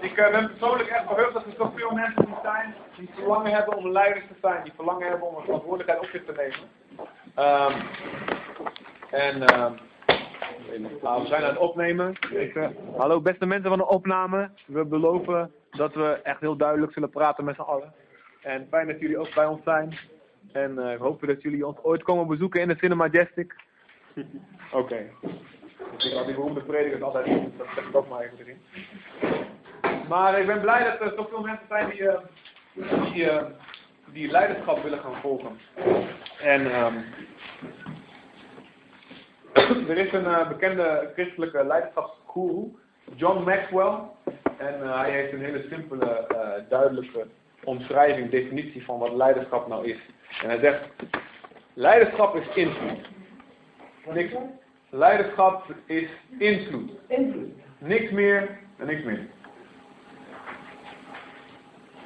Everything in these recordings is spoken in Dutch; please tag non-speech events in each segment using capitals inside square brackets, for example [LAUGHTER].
Ik uh, ben persoonlijk echt verheugd dat er zoveel mensen die zijn, die verlangen hebben om leiders te zijn, die verlangen hebben om een verantwoordelijkheid op zich te nemen. Um, en uh, we zijn aan het opnemen. Ik, uh, hallo beste mensen van de opname. We beloven dat we echt heel duidelijk zullen praten met z'n allen. En fijn dat jullie ook bij ons zijn. En uh, ik hoop dat jullie ons ooit komen bezoeken in de Cinema Majestic. [LAUGHS] Oké. Okay. Ik had die beroemde predikers altijd, dat zeg ik ook maar even erin. Maar ik ben blij dat er zoveel mensen zijn die, die, uh, die leiderschap willen gaan volgen. En um, [CLEARS THROAT] er is een bekende christelijke leiderschapsguru, John Maxwell. En hij heeft een hele simpele, duidelijke omschrijving, definitie van wat leiderschap nou is. En hij zegt, leiderschap is invloed. Niks. Leiderschap is invloed. Invloed. Niks meer en niks meer.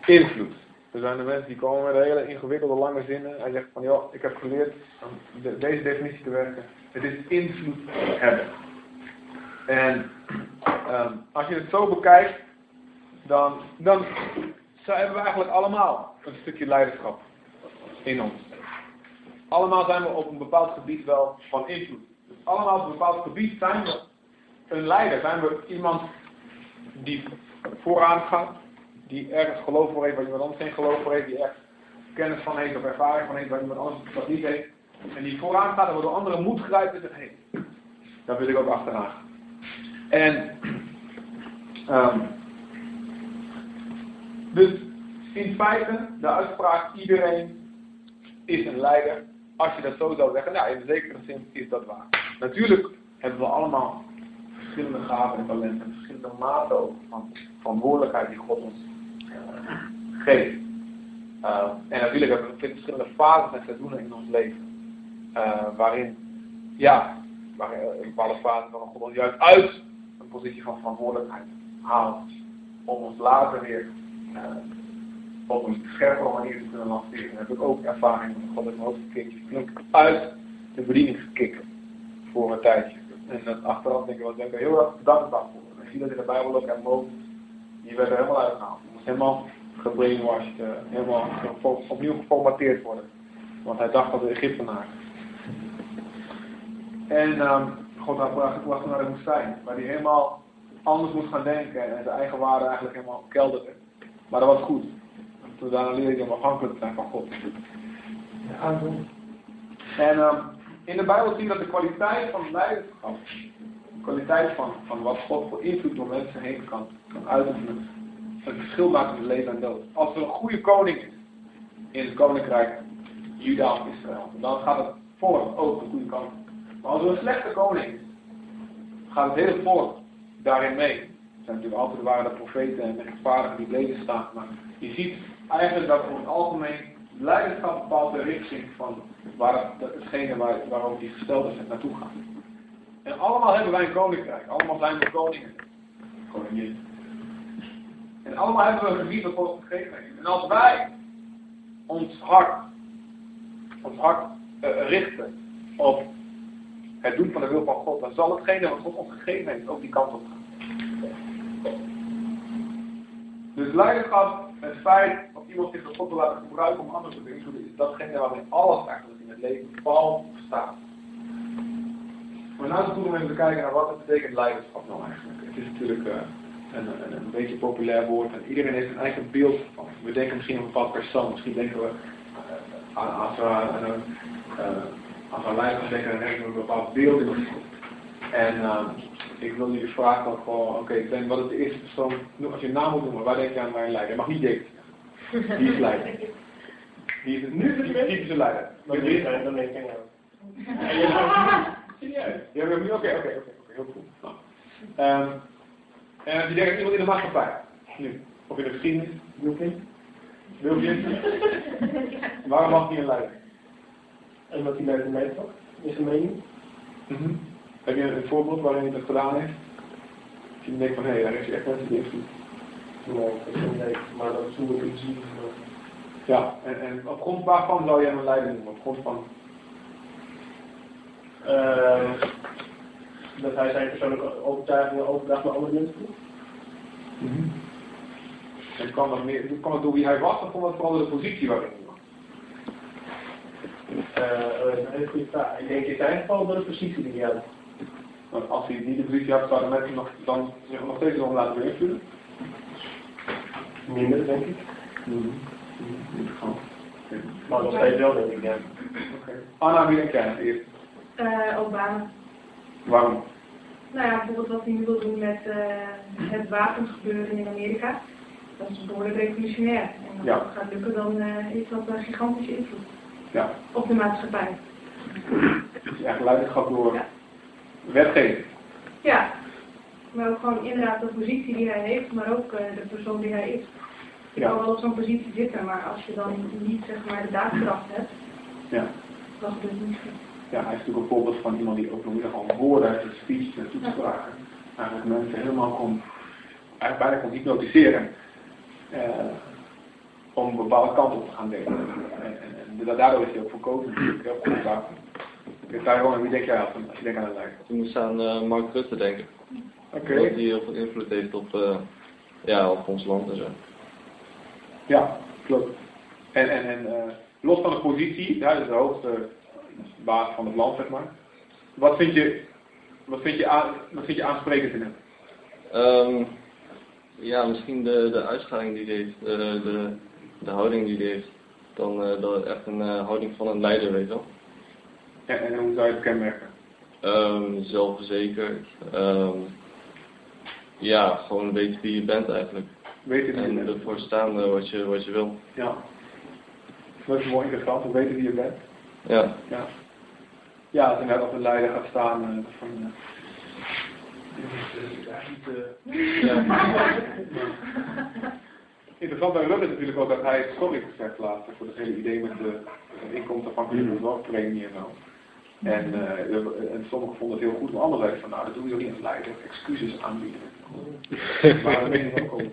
Invloed. Er zijn de mensen die komen met hele ingewikkelde lange zinnen. Hij zegt van, joh, ik heb geleerd om deze definitie te werken. Het is invloed hebben. En um, als je het zo bekijkt, dan, dan hebben we eigenlijk allemaal een stukje leiderschap in ons. Allemaal zijn we op een bepaald gebied wel van invloed. Allemaal op bepaald gebied zijn we een leider. Zijn we iemand die vooraan gaat, die ergens geloof voor heeft waar iemand anders geen geloof voor heeft, die ergens kennis van heeft of ervaring van heeft waar iemand anders dat niet heeft. En die vooraan gaat en waardoor anderen moed grijpen en zegt, hé, hey, daar wil ik ook achteraan. En um, dus in feite, de uitspraak iedereen is een leider. Als je dat zo zou zeggen, nou in zekere zin is dat waar. Natuurlijk hebben we allemaal verschillende gaven en talenten, verschillende maten ook van verantwoordelijkheid die God ons uh, geeft. Uh, en natuurlijk hebben we verschillende fases en seizoenen in ons leven. Uh, waarin, ja, waarin in bepaalde fases van God juist uit een positie van verantwoordelijkheid haalt. Om ons later weer op een scherpere manier te kunnen lanceren. Daar heb ik ook ervaring met God mijn hoofd gekeken. flink uit de bediening gekikt voor een tijdje. En dat achteraf denk ik wel, denk ik heel erg dankbaar voor. En ik zie dat in de Bijbel ook en Mozes, die werd er helemaal uitgehaald. Die moest helemaal gebrainwashed, uh, helemaal opnieuw geformateerd worden. Want hij dacht dat de Egyptenaar. En um, God had gebracht naar de woestijn, waar hij helemaal anders moest gaan denken en zijn eigen waarde eigenlijk helemaal kelderde. Maar dat was goed. Toen daarna leer je om afhankelijk te zijn van God. En um, in de Bijbel zien dat de kwaliteit van leiderschap, de kwaliteit van, van wat God voor invloed door mensen heen kan, kan uitoefenen, een verschil maakt tussen leven en dood. Als er een goede koning is in het koninkrijk Juda of Israël, dan gaat het volk ook een goede kant. Maar als er een slechte koning is, gaat het hele volk daarin mee. Er zijn natuurlijk altijd waren de profeten en rechtvaardigen die bleven staan, maar je ziet eigenlijk dat in het algemeen leiderschap bepaalt de richting van waar het, hetgene waar, waarover die gesteld is naartoe gaat. En allemaal hebben wij een koninkrijk. Allemaal zijn we koningen. Koningin. En allemaal hebben we een gebied dat God gegeven. En als wij ons hart, ons hart uh, richten op het doen van de wil van God, dan zal hetgene wat God ons gegeven heeft ook die kant op gaan. Dus leiderschap, het feit iemand zich door God wil laten gebruiken om anderen te beïnvloeden, is datgene waarmee alles eigenlijk in het leven valt staat. Maar het goed om even te kijken naar wat het betekent leiderschap nou eigenlijk. Het is natuurlijk uh, een, een, een, beetje populair woord en iedereen heeft een eigen beeld van. We denken misschien aan een bepaald persoon, misschien denken we uh, aan, als we aan een, uh, als we leiderschap denken, dan hebben we een bepaald beeld in En ik wil jullie vragen ook gewoon, oké, okay, wat is de eerste persoon, als je een naam moet noemen, waar denk je aan mijn leider? Je mag niet denken. Die is leider. Die is het nu de typische leider. Maar die zijn, dan denk ik aan [LAUGHS] Serieus? Ja, oké, oké, oké, heel goed. Um, en als je denkt iemand in de maatschappij, nu, of in de geschiedenis, Wilkin? Wilkin? [LAUGHS] Waarom mag hij een leider? En wat hij leidt in Nederland, is een mening. Mm -hmm. Heb je een voorbeeld waarin hij dat gedaan heeft? Als je denkt van, hé, hey, daar heeft hij echt mensen die invloed. Maar dat hoe ik zie. Ja, en, en op grond waarvan zou je hem een leider noemen? Op grond van? Uh, dat hij zijn persoonlijke overtuigingen overdraagt naar andere mensen toe. En kwam dat, meer, kwam dat door wie hij was of kwam dat vooral de positie waarin hij was? Uh, een hele goede vraag. Ik denk in zijn geval door de positie die hij had. Want als hij niet de positie had, zouden mensen nog, dan zich nog steeds om laten beïnvloeden? Minder, denk ik. Maar nog steeds wel, denk ik, ja. Oké. Anna, wie denk jij eerst? Uh, Obama. Waarom? Nou ja, bijvoorbeeld wat hij nu wil doen met uh, het wapensgebeuren in Amerika. Dat is behoorlijk revolutionair. En als Ja. dat gaat lukken, dan uh, is dat een gigantische invloed Ja, op de maatschappij. is echt leiderschap door Ja. wetgeving. Ja, maar ook gewoon inderdaad de positie die hij heeft, maar ook eh, de persoon die hij is. Je Ja. kan wel op zo'n positie zitten, maar als je dan niet zeg maar de daadkracht hebt, Ja. dan gebeurt het niet goed. ja, hij is natuurlijk een voorbeeld van iemand die ook nog ieder geval woorden uit zijn speech en toespraken eigenlijk mensen helemaal kon, eigenlijk bijna kon hypnotiseren. eh, om een bepaalde kant op te gaan denken. En, en, en da- daardoor is hij ook verkozen natuurlijk. Heel goed wapen. Tyrone, wie denk jij af als je denkt aan een lijst? Ik moest aan eh, Mark Rutte denken. Oké. Dat die heel veel invloed heeft op, eh, ja, op ons land en zo. Ja, klopt. En, en, en eh, los van de positie, ja, dat is de hoogste baas van het land, zeg maar. Wat vind je, wat vind je, aan, wat vind je aansprekend in hem? Ehm, ja, misschien de, de uitstraling die hij heeft, de, de, de houding die hij heeft. Dan eh, dat echt een eh, houding van een leider, weet je wel. En, en hoe zou je het kenmerken? Ehm, zelfverzekerd. ehm, ja, gewoon weten wie je bent eigenlijk. Weet je wie je En bent? ervoor staan eh, wat je, wat je wil. Ja. Dat is mooi interessant, we weten wie je bent. Ja. Ja. Ja, als je net op een leider gaat staan eh, van... eh, Interessant bij Rutte is natuurlijk ook dat hij het sorry gezegd laatst voor het hele idee met de eh, inkomstenafhankelijke zorgpremie en zo. En, eh, de- en sommigen vonden het heel goed, maar anderen zeiden van nou dat doe je toch niet als leider, excuses aanbieden. maar dat weet ik ook over.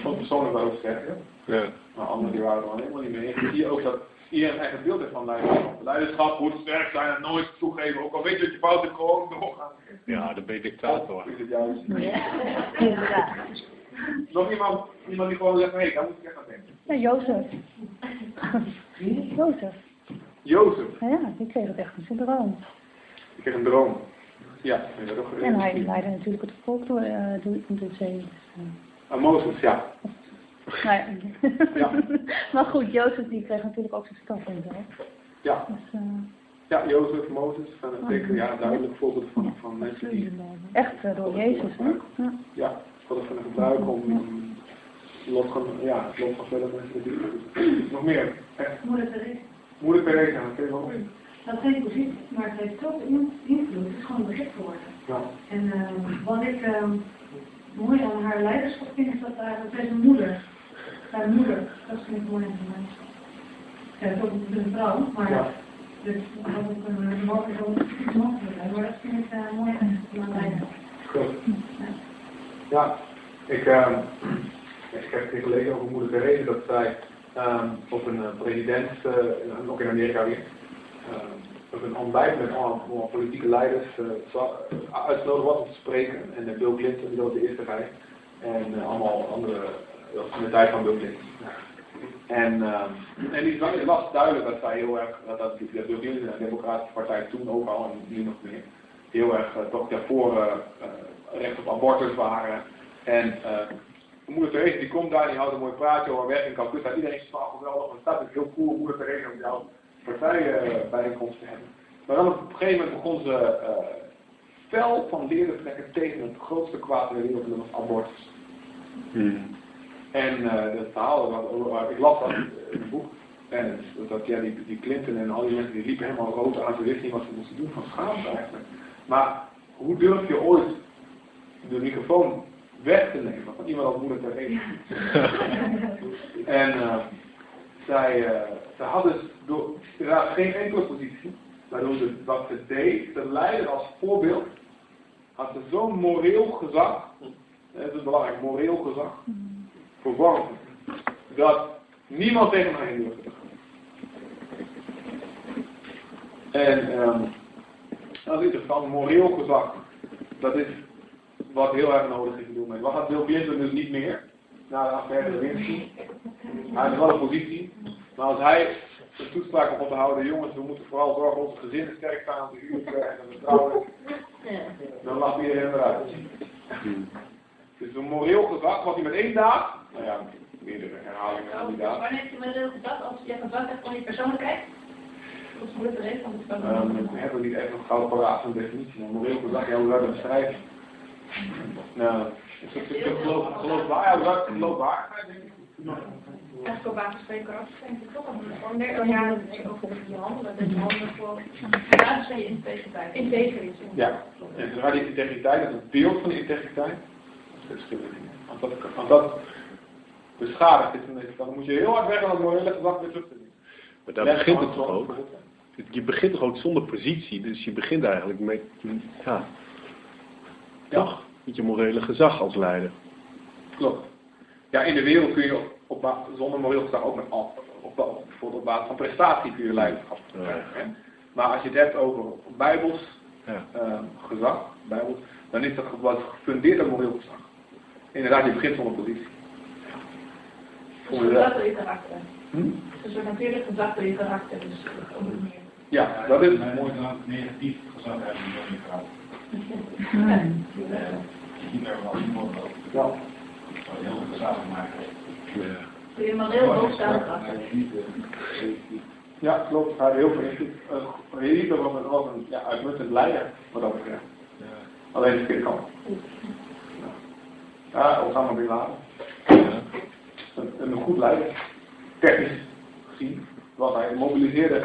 Gewoon persoonlijk wel zeggen. Ja. Maar anderen die waren er helemaal niet mee. Zie je ook dat iedereen een eigen beeld heeft van leiderschap. Leiderschap moet sterk zijn en nooit toegeven. Ook al weet je dat je fout hebt, gewoon doorgaan. Ja, dan ben je dictator. Of is het juist? Nog iemand, iemand die gewoon zegt, nee, daar moet ik echt aan denken. Ja, Jozef. Jozef. Jozef, Ja, die kreeg het echt in zijn droom. ik heb een droom. Ja, dat ook En hij leidde natuurlijk het volk door, eh, door, de zee. Dus, eh, Ah, Mozes, ja. nou ja. Ja. maar goed, Jozef die kreeg natuurlijk ook zijn straf en zo. Ja, Dus, eh, ja Jozef, Mozes, van een zeker, ja, duidelijk voorbeeld van, van mensen die echt eh, door Jezus, hè? Ja. ja, heeft van gebruiken om um, van, ja, lot van verder mensen te doen. Nog meer. Echt. Moeder Therese. Moeder Theresa, oké, wel mee. Dat geen positie, maar het heeft in- invloed. Het is gewoon een begrip geworden. Ja. En ehm, wat ik ehm, mooi aan haar leiderschap vind, is dat zij is een moeder. Haar moeder, dat vind ik mooi aan haar leiderschap. Ja, het is ook een vrouw, maar Ja. dus dat had ook een mogelijk ook iets mogelijk zijn. Maar dat vind ik eh, mooi aan haar leiderschap. Goed. Ja, ik, ehm, ik heb een keer gelezen over moeder Therese dat zij ehm, op een eh, president, eh, ook in Amerika weer, ehm, op een ontbijt met allemaal, politieke leiders eh, uitgenodigd was om te spreken. En Bill Clinton, die de eerste rij. En allemaal andere, dat in de tijd van Bill Clinton. En, ehm, en die het was duidelijk dat zij heel erg, dat, dat, dat Bill Clinton en de Democratische Partij toen ook al en nu nog meer, heel erg toch daarvoor recht op abortus waren. En uh, moeder Therese die komt daar, die houdt een mooi praatje over werk in Calcutta. Iedereen is van geweldig, want het staat ook heel cool moeder Therese om jouw partijbijeenkomst te hebben. Maar dan op een gegeven moment begon ze uh, fel van leren trekken tegen het grootste kwaad in de wereld, dat was abortus. En uh, het verhaal, wat, ik las dat in het boek, en dat, dat ja, die, die Clinton en al die mensen die liepen helemaal rood aan, ze wisten niet wat ze moesten doen van schaamte eigenlijk. Maar hoe durf je ooit de microfoon weg te nemen van iemand als moeder Therese? [LAUGHS] en uh, zij, uh, zij had dus door, geen enkele positie, maar door de, wat ze deed, de leider als voorbeeld, had ze zo'n moreel gezag, dat is belangrijk, moreel gezag, verworven, dat niemand tegen haar heen durfde te gaan. En um, Dat is interessant, moreel gezag. Dat is wat heel erg nodig is te doen. Wat gaat Bill Clinton dus niet meer? Na de affaire Lewinsky. Hij heeft wel een positie. Maar als hij de toespraak op te houden, jongens, we moeten vooral zorgen dat onze gezinnen sterk staan, de huwelijken en de trouwen. Dan lacht iedereen eruit. Dus een moreel gezag, wat hij met één daad, nou ja, meerdere herhalingen van die daad. Wanneer heb je moreel gezag als je gezag hebt van je persoonlijkheid? Is Um, we hebben niet echt een gouden paraat van definitie. Maar moreel gezag, ja, hoe dat beschrijven? Nou, is dat is dat geloof, geloofwaar, ja, hoe zou je geloofwaardigheid, denk ik? Eigenlijk op basis van je karakter denk ik toch meer dan ja, over je handelen, dat je handelen voor basis van je integriteit. Integriteit. Ja, en zodra die integriteit, dat is een beeld van de integriteit, dat is. Als dat, als dat beschadigd is, dan, is- dan moet je heel hard weg aan het morele gezag weer terug te doen. Maar daar begint het toch ook? Je begint toch ook zonder positie, dus je begint eigenlijk met, ja, toch? Met je morele gezag als leider. Klopt. Ja, in de wereld kun je op, op zonder moreel gezag ook met af, op, op, bijvoorbeeld op basis van prestatie kun je leiderschap krijgen. Maar als je het hebt over bijbels Ja. eh, gezag, bijbels, dan is dat wat gefundeerd op moreel gezag. Inderdaad, je begint zonder positie. Dus gezag door je karakter. Hm? Dus een natuurlijk gezag door je karakter. Dus op. Ja, dat is... Mooi dan negatief gezag hebben in je vrouw. Ja. Heel maken. Ja. Door je moreel hoogstaande karakter. Ja, klopt. Hij heel veel Hitler was een, was een ja, uitmuntend leider, wat dat betreft. Alleen de verkeerde kant. Ja, Osama Bin Laden. Een, een goed leider. Technisch gezien. Was hij mobiliseerde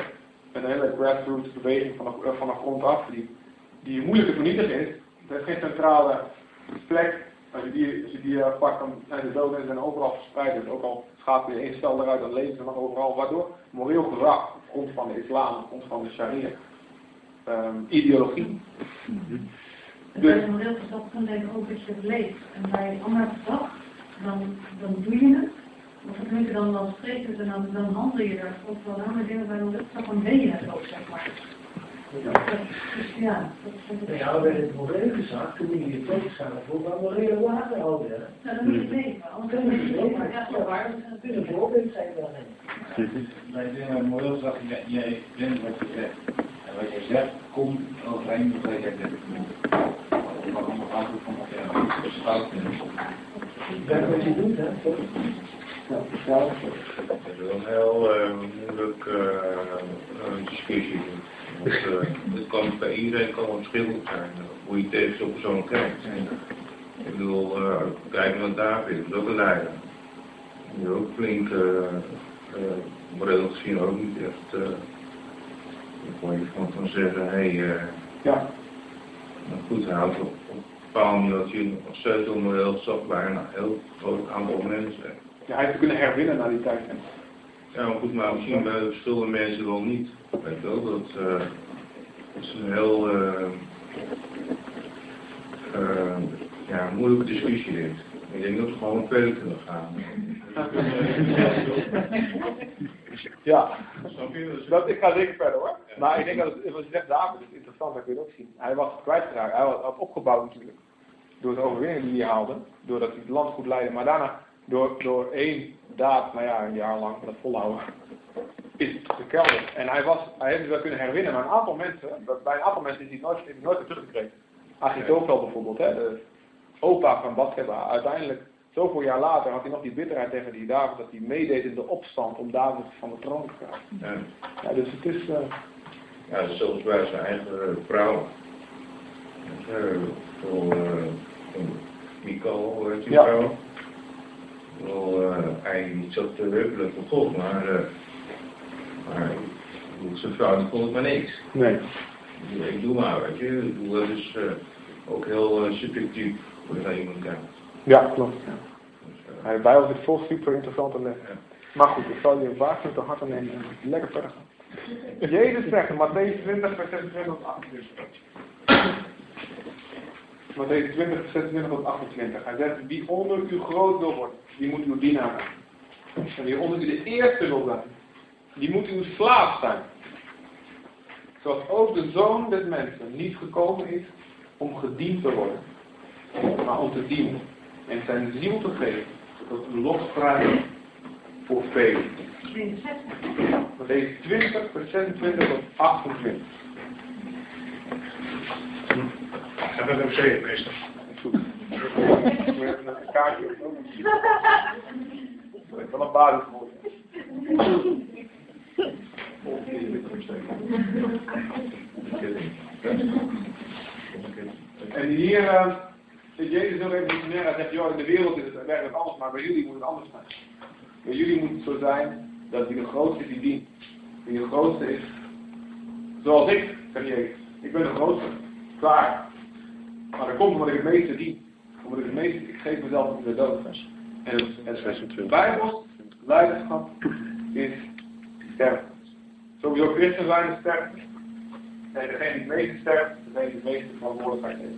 een hele grassroots beweging van de, van de grond af, die, die moeilijk te vernietigen is. Er is geen centrale plek. Als je die, als je die uh, pakt, dan zijn de doden en zijn overal verspreid. Dus ook al schapen je één stel eruit, dan leven ze nog overal. Waardoor moreel op grond van de islam, grond van de sharia, ehm, ideologie. En bij een moreel gezag kan ook dat je het leeft. En bij ander gezag, dan, dan doe je het. Of dan kun je dan wel spreken en dan, dan handel je er. Of wel andere dingen bij een moreel gezag, dan ben je het ook, zeg maar. Dat- ja, dat is het. Het morele gezag kun je je tegengaan voor wat morele waarden houden. Ja, dan moet je het. Anders kun je het niet zo waar. Het is een voorbeeld zijn daarin. Wij zeggen moreel gezag, jij, jij bent wat je zegt. En wat je zegt, komt overeen met wat jij zegt. Wat allemaal afhankelijk van wat jij fout vindt. Dat wat je doet, hè. Het is wel een heel eh, moeilijk eh, eh, discussie. Want eh, het kan bij iedereen kan het verschillend zijn, eh, hoe je tegen zo'n persoon kijkt. Ik bedoel, eh, kijk naar David, dat is ook een leider. Die ook flink, uh, moreel gezien ook niet echt, uh, ik kon je van, van zeggen, hé, hey, uh, ja. nou goed, hij houdt op, op een bepaalde manier dat je zag bij een heel groot aantal mensen. Ja, hij heeft kunnen herwinnen na die tijd. Ja, maar goed, maar misschien bij verschillende mensen wel niet. Weet je wel, dat, uh, dat is een heel uh, uh, ja, moeilijke discussie dit. Ik denk dat we gewoon verder kunnen gaan. Ja, dat, ik ga zeker verder hoor. Maar ik denk dat het, wat je zegt, David is interessant, dat kun je ook zien. Hij was kwijtgeraakt, hij had, opgebouwd natuurlijk. Door de overwinningen die hij haalde, doordat hij het land goed leidde. Maar daarna, door, door één daad, nou ja, een jaar lang, dat volhouden, is gekelderd. En hij, was, hij heeft het wel kunnen herwinnen, maar een aantal mensen, bij een aantal mensen is hij nooit, heeft hij nooit weer teruggekregen. Achitofel bijvoorbeeld, hè, de opa van Bathsheba, uiteindelijk, zoveel jaar later had hij nog die bitterheid tegen die David, dat hij meedeed in de opstand om David van de troon te krijgen. Ja, Ja, dus het is... Uh... ja zelfs bij zijn eigen vrouw. Uh, voor uh, heet die Ja. vrouw? Wel, uh, hij niet zo te huppelen voor God, maar, maar zijn vrouw die vond het maar niks. Nee. Ik doe maar, weet je. Ik bedoel, dat is uh, ook heel uh, subjectief hoe je naar iemand kijkt. Ja, klopt. Ja. Dus, uh, Ja, de Bijbel zit vol super interessante lessen. ja. Maar goed, ik zal je waarschuwen te harte nemen en lekker verder gaan. Jezus zegt Matthäus 20, vers 26 tot 28. Matthäus 20, vers 26 tot 28. Hij zegt, wie onder u groot wil worden, die moet uw dienaar zijn. En wie onder u de eerste wil zijn, die moet uw slaaf zijn. Zoals ook de Zoon des Mensen niet gekomen is om gediend te worden, maar om te dienen. En zijn ziel te geven tot een losprijs voor velen. 62. Maar deze 20%, vers 26 tot 28. Ga met hem zeggen, meester. Goed. [LAUGHS] Ik moet even een kaartje. Ik heb wel een basis voor. En hier uh, zit Jezus even missionair en zegt, joh, in de wereld is het werkelijk anders, maar bij jullie moet het anders zijn. Bij jullie moet het zo zijn dat wie de grootste is die dient. Wie de grootste is, zoals ik, zegt Jezus. Ik ben de grootste. Klaar. Maar dat komt omdat ik het meeste dien. Omdat ik het meeste, ik geef mezelf de dood. En het, het, het Bijbels leiderschap is sterven. Sowieso christen zijn is sterven. Nee, degene die het meeste sterft, degene die het meeste verantwoordelijkheid heeft.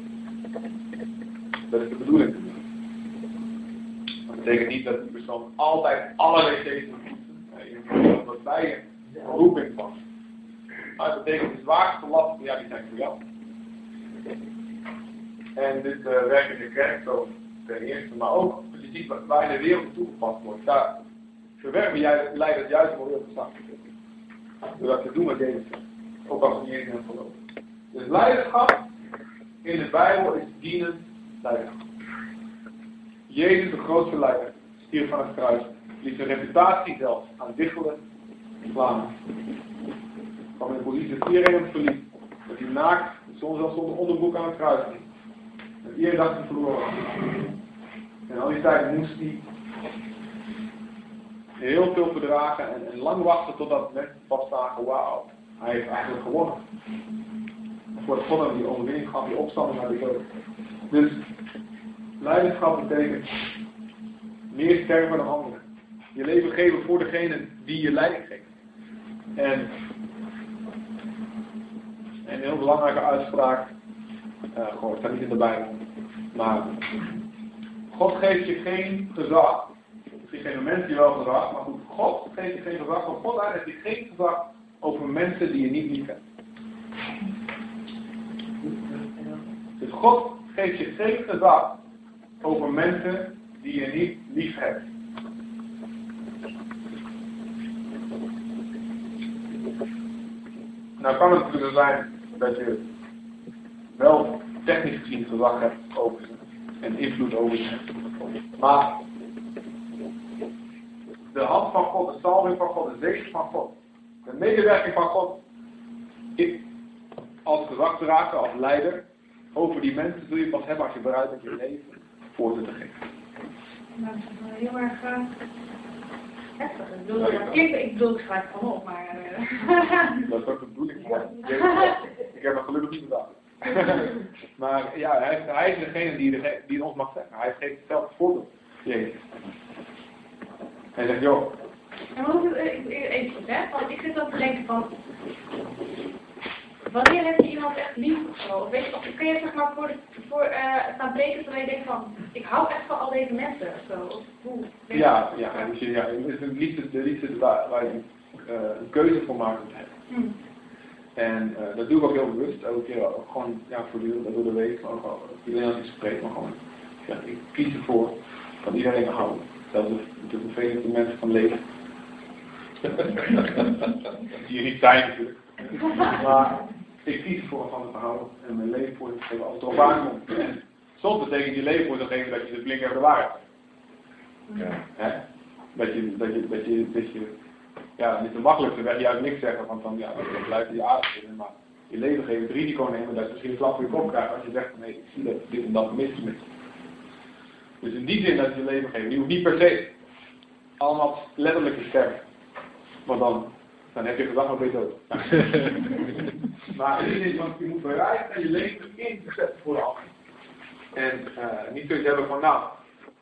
Dat is de bedoeling. Dat betekent niet dat die persoon altijd alle wc's moet poetsen. Nee, dat wordt bij een roeping van. Maar het betekent de zwaarste lasten, ja, die zijn voor jou. En dit uh, in de kerk zo ten eerste, maar ook, je ziet waar in de wereld toegepast wordt. Daar verwerven jij leiders juist voor heel gezag. Door dat te doen met deze. Ook als het niet eens in het. Dus leiderschap in de Bijbel is dienend leiderschap. Jezus, de grootste leider, stierf van het kruis, liet zijn reputatie zelfs aan diggelen slaan. Kwam in de politie hem verliet, dat hij naakt, soms zelfs zonder onderbroek aan het kruis ging. En iedere dag hij verloren. En al die tijd moest hij heel veel verdragen en, en lang wachten totdat mensen vastzagen, wauw, hij heeft eigenlijk gewonnen. Voor God hem die overwinning gaf, die opstanding naar de dood. Dus leiderschap betekent meer sterven dan anderen. Je leven geven voor degene die je leiding geeft. En een heel belangrijke uitspraak, uh, gewoon, het staat niet in de Bijbel, maar God geeft je geen gezag. Misschien geven mensen je wel gezag, maar goed, God geeft je geen gezag. Van God heeft je geen gezag over mensen die je niet lief hebt. Dus God geeft je geen gezag over mensen die je niet lief hebt. Nou kan het natuurlijk zijn dat je wel technisch gezien gezag hebt over en invloed over ze. Maar de hand van God, de salving van God, de zegen van God, de medewerking van God, ik als gezagdrager, als leider, over die mensen zul je pas hebben als je bereid bent je leven voor te geven. Nou, dat is heel erg uh, heftig. Ik bedoel, dat klinkt, ik bedoel, ik schrijf het van op, maar... Uh... [LAUGHS] Dat is ook de bedoeling van Ik heb het gelukkig niet gedaan. [LAUGHS] maar ja, hij, hij, is degene die, die het ons mag zeggen. Hij geeft zelf het voorbeeld. Jezus. Hij zegt, joh. En wat is het, even, hè? Want ik zit dan te denken van, Wanneer heb je iemand echt lief of zo? Of, weet je, of kun je zeg maar voor, voor uh, staan breken terwijl je denkt van, ik hou echt van al deze mensen of zo? Of hoe? Ja, ja, dus ja, het liefde, de liefde waar, waar je uh, een keuze voor maakt. Hmm. En uh, dat doe ik ook heel bewust, elke keer ook gewoon ja, voortdurend door de week, maar ook al iedereen als ik spreek, maar gewoon, ja, ik kies ervoor van iedereen te houden. Zelfs de, de vervelende mensen van leven. [LAUGHS] die je niet zijn natuurlijk. Maar ik kies ervoor van het houden en mijn leven voor te geven als het erop aankomt. Soms betekent je leven voor te geven dat je de blik hebt. Ja. Hè? Dat je, dat je, dat je, dat je, ja, niet de makkelijkste weg juist niks zeggen, want dan, ja, dan blijft je aardig in, maar je leven geven, het risico nemen dat je misschien een klap voor je kop krijgt als je zegt, nee, ik zie dat dit en dat mis met Dus in die zin dat je leven die hoeft niet per se allemaal letterlijk te sterven. Want dan dan heb je gedacht nog weer dood. [LAUGHS] maar het is want je moet bereid zijn je leven in te zetten voor de ander. En uh, niet zoiets hebben van, nou,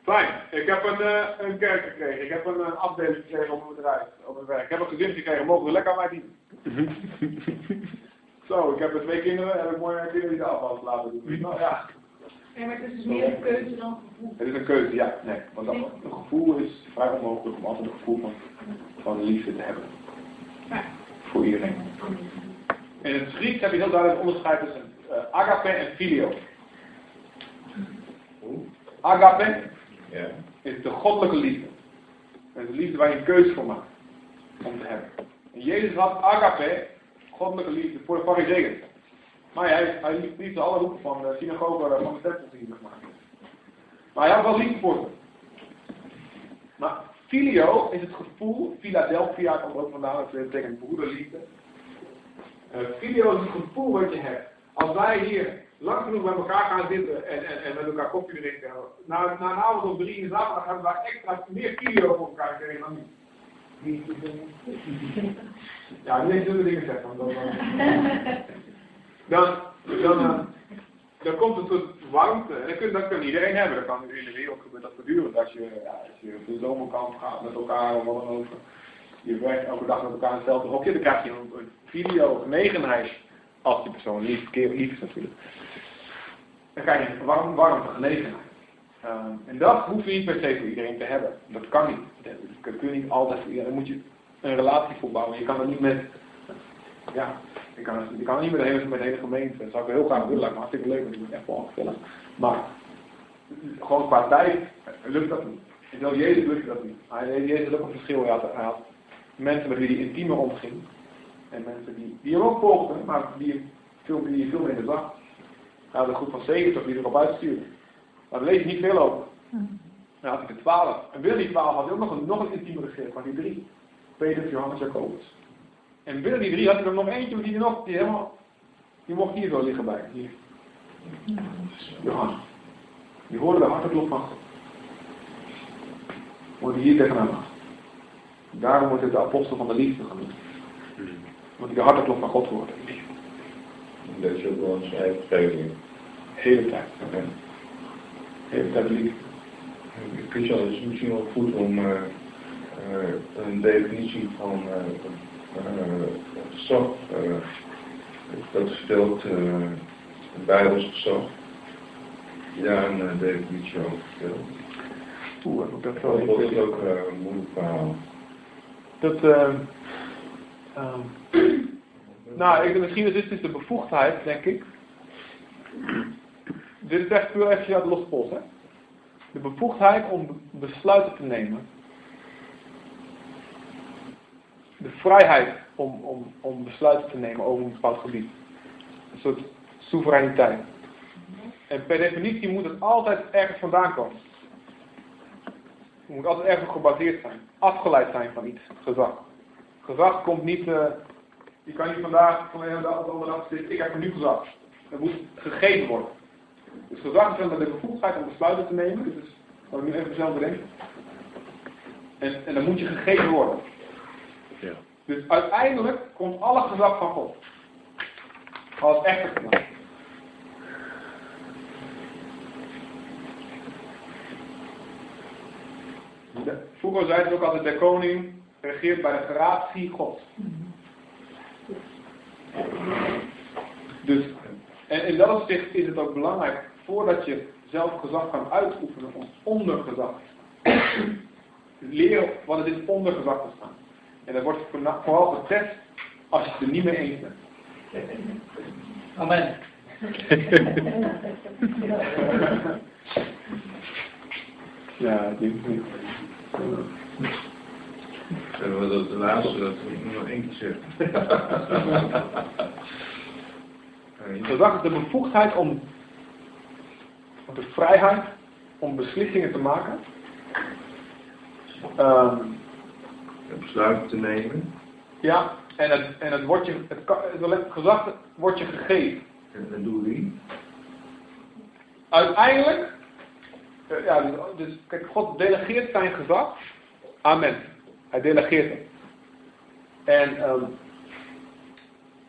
fijn, ik heb een, uh, een kerk gekregen, ik heb een, een afdeling gekregen op mijn bedrijf, op mijn werk. Ik heb een gezin gekregen, mogen we lekker aan mij dienen. [LAUGHS] Zo, ik heb er twee kinderen en ik mooie kinderen die de afwas laten doen. [LAUGHS] Nou ja. Ja, maar het is dus meer een keuze dan gevoel. Het is een keuze, ja. Nee, want dat, een gevoel is vrij onmogelijk om altijd een gevoel van, van liefde te hebben. Voor iedereen. In het Grieks heb je heel duidelijk onderscheid tussen uh, agape en filio. Agape Ja. is de goddelijke liefde. Dat is de liefde waar je een keuze voor maakt om te hebben. En Jezus had agape, goddelijke liefde, voor de fariseeën. Maar hij, hij liefde alle hoeken van de synagoge van de tempel hij gemaakt heeft. Maar hij had wel liefde voor. Maar filio is het gevoel, Philadelphia komt ook vandaan, dat betekent broederliefde. Uh, filio is het gevoel wat je hebt. Als wij hier lang genoeg bij elkaar gaan zitten en, en, en met elkaar koffie drinken, na, na een avond of drie in de zaterdag hebben wij extra meer filio voor elkaar gekregen dan nu. [LAUGHS] Ja, niet eens zulke dingen zeggen. Dan, dan, dan, dan, dan komt een soort warmte. En dat, dat kan iedereen hebben. Dat kan in de wereld gebeurt dat voortdurend. Als je, ja, als je op de zomerkamp gaat met elkaar of. Je werkt elke dag met elkaar in hetzelfde hokje. Dan krijg je een, een video genegenheid. Als die persoon lief, lief is natuurlijk. Dan krijg je een warm, warmte genegenheid. Um, en dat hoef je niet per se voor iedereen te hebben. Dat kan niet. Dat kun je niet altijd voor iedereen. Dan moet je een relatie voor bouwen. Je kan er niet met. Ja, je kan, je kan niet met de hele, met de hele gemeente. Dat zou ik heel graag willen. Lijkt me hartstikke leuk. Want ik ben echt wel gezellig. Maar gewoon qua tijd lukt dat niet. En zelfs Jezus lukt dat niet. Hij, Jezus ook een verschil. Hij had, hij had mensen met wie hij intiemer omging. En mensen die, die hem ook volgden, maar die veel, die veel minder zag. Hij had een groep van 70 die erop uitstuurde. Maar daar lees je niet veel over. Dan had ik er twaalf. En binnen die twaalf had hij ook nog een, nog een intiemere gegeven van die drie. Peter, Johannes, Jacobus. En binnen die drie had hij er nog eentje die nog, die helemaal, die mocht hier zo liggen bij. Hier. Die hoorde de hartenklop van God. Wordt hier tegenaan. Daarom wordt het de apostel van de liefde genoemd. Want die de hartenklop van God hoort. Dat is ook wel een. De hele tijd. De hele tijd liefde. Christian, het is misschien wel goed om uh, uh, een definitie van uh, gezag, dat stelt het Bijbels gezag, daar een definitie over vertelt. Oeh, heb ik dat Dat wel wordt even- ook een moeilijk verhaal. Dat, ehm ehm, [CLEARS THROAT] nou, ik, misschien is dit dus de bevoegdheid, denk ik. Dit is echt puur even uit de losse pols, hè. De bevoegdheid om be- besluiten te nemen. De vrijheid om, om, om besluiten te nemen over een bepaald gebied. Een soort soevereiniteit. En per definitie moet het altijd ergens vandaan komen. Het moet altijd ergens gebaseerd zijn. Afgeleid zijn van iets. Gezag. Gezag komt niet... eh, je kan niet vandaag van op de andere dag zitten. Ik heb een nieuw gezag. Het moet gegeven worden. Dus gezag is dan de bevoegdheid om besluiten te nemen. Dit is wat ik nu even zelf bedenk. En, en dan moet je gegeven worden. Dus uiteindelijk komt alle gezag van God. Als echte gezag. Vroeger zeiden ze ook altijd, de koning regeert bij de gratie Gods. Dus, en in dat opzicht is het ook belangrijk, voordat je zelf gezag kan uitoefenen, om onder gezag te staan. Leren wat het is onder gezag te staan. En dat wordt vooral getest als je het er niet mee eens bent. Amen. [LAUGHS] Ja, ik denk niet. Zullen we dat de laatste dat we nog één keer zeggen? [LAUGHS] Eh, is de bevoegdheid om, of de vrijheid om beslissingen te maken. Ehm, Een besluit te nemen. ja, en het, en het wordt je, het, het gezag wordt je gegeven. En dat doe wie? Uiteindelijk, eh, ja, dus, dus kijk, God delegeert zijn gezag aan mensen. Hij delegeert het. En ehm,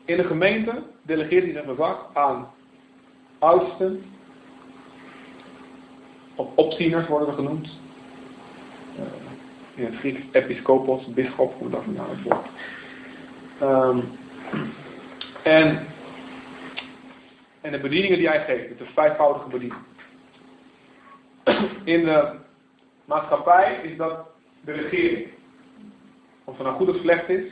in de gemeente delegeert hij zijn gezag aan oudsten, of opzieners worden er genoemd. Eh, in het Grieks episcopos, bisschop, hoe dat nou het woord. Ehm, en, en de bedieningen die hij geeft, het is een vijfvoudige bediening. In de maatschappij is dat de regering. Of het nou goed of slecht is,